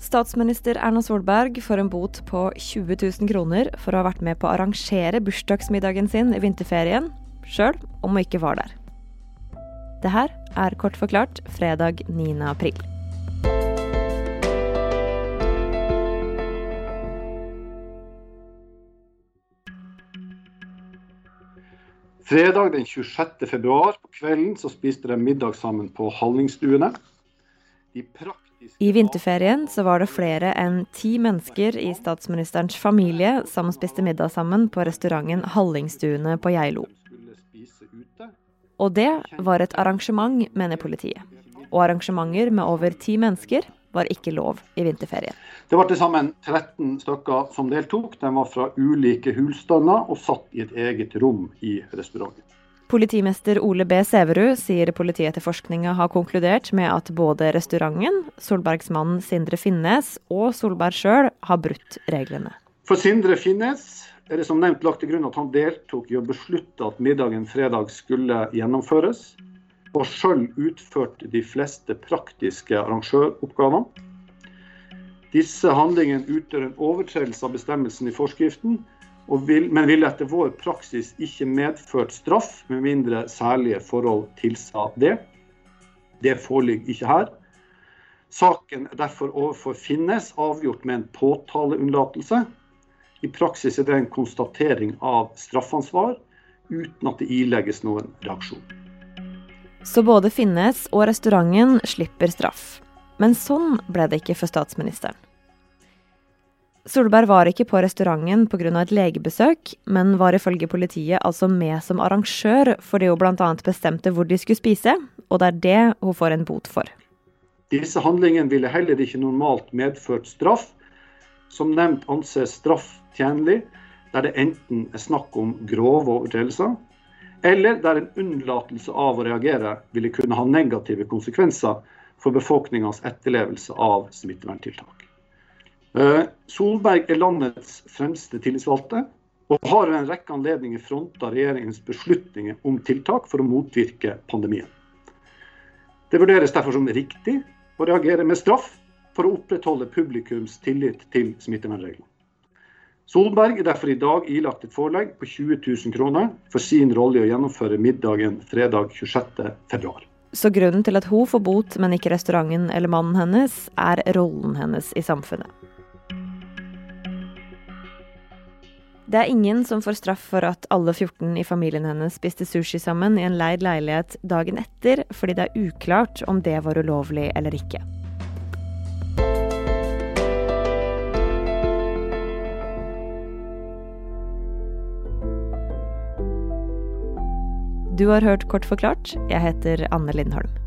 Statsminister Erna Solberg får en bot på 20 000 kroner for å ha vært med på å arrangere bursdagsmiddagen sin i vinterferien, sjøl om hun ikke var der. Det her er kort forklart fredag 9. april. Fredag den 26. februar på kvelden så spiste de middag sammen på Hallingstuene. De i vinterferien så var det flere enn ti mennesker i statsministerens familie som spiste middag sammen på restauranten Hallingstuene på Geilo. Og det var et arrangement, mener politiet. Og arrangementer med over ti mennesker var ikke lov i vinterferien. Det var til sammen 13 stykker som deltok. De var fra ulike husstander og satt i et eget rom i restauranten. Politimester Ole B. Sæverud sier politietterforskninga har konkludert med at både restauranten, Solbergsmannen Sindre Finnes og Solberg sjøl har brutt reglene. For Sindre Finnes er det som nevnt lagt til grunn at han deltok i å beslutte at middagen fredag skulle gjennomføres, og sjøl utførte de fleste praktiske arrangøroppgavene. Disse handlingene utgjør en overtredelse av bestemmelsen i forskriften, vil, men ville etter vår praksis ikke medført straff, med mindre særlige forhold tilsa det. Det foreligger ikke her. Saken er derfor overfor Finnes avgjort med en påtaleunnlatelse. I praksis er det en konstatering av straffansvar, uten at det ilegges noen reaksjon. Så både Finnes og restauranten slipper straff. Men sånn ble det ikke for statsministeren. Solberg var ikke på restauranten pga. et legebesøk, men var ifølge politiet altså med som arrangør fordi hun bl.a. bestemte hvor de skulle spise, og det er det hun får en bot for. Disse handlingene ville heller ikke normalt medført straff. Som nevnt anses straff tjenlig der det enten er snakk om grove overtredelser, eller der en unnlatelse av å reagere ville kunne ha negative konsekvenser for befolkningens etterlevelse av smitteverntiltak. Solberg er landets fremste tillitsvalgte, og har ved en rekke anledninger fronta regjeringens beslutninger om tiltak for å motvirke pandemien. Det vurderes derfor som riktig å reagere med straff for å opprettholde publikums tillit til smittevernreglene. Solberg er derfor i dag ilagt et forelegg på 20 000 kroner for sin rolle i å gjennomføre middagen fredag 26.2. Så grunnen til at hun får bot, men ikke restauranten eller mannen hennes, er rollen hennes i samfunnet. Det er ingen som får straff for at alle 14 i familien hennes spiste sushi sammen i en leid leilighet dagen etter, fordi det er uklart om det var ulovlig eller ikke. Du har hørt Kort forklart. Jeg heter Anne Lindholm.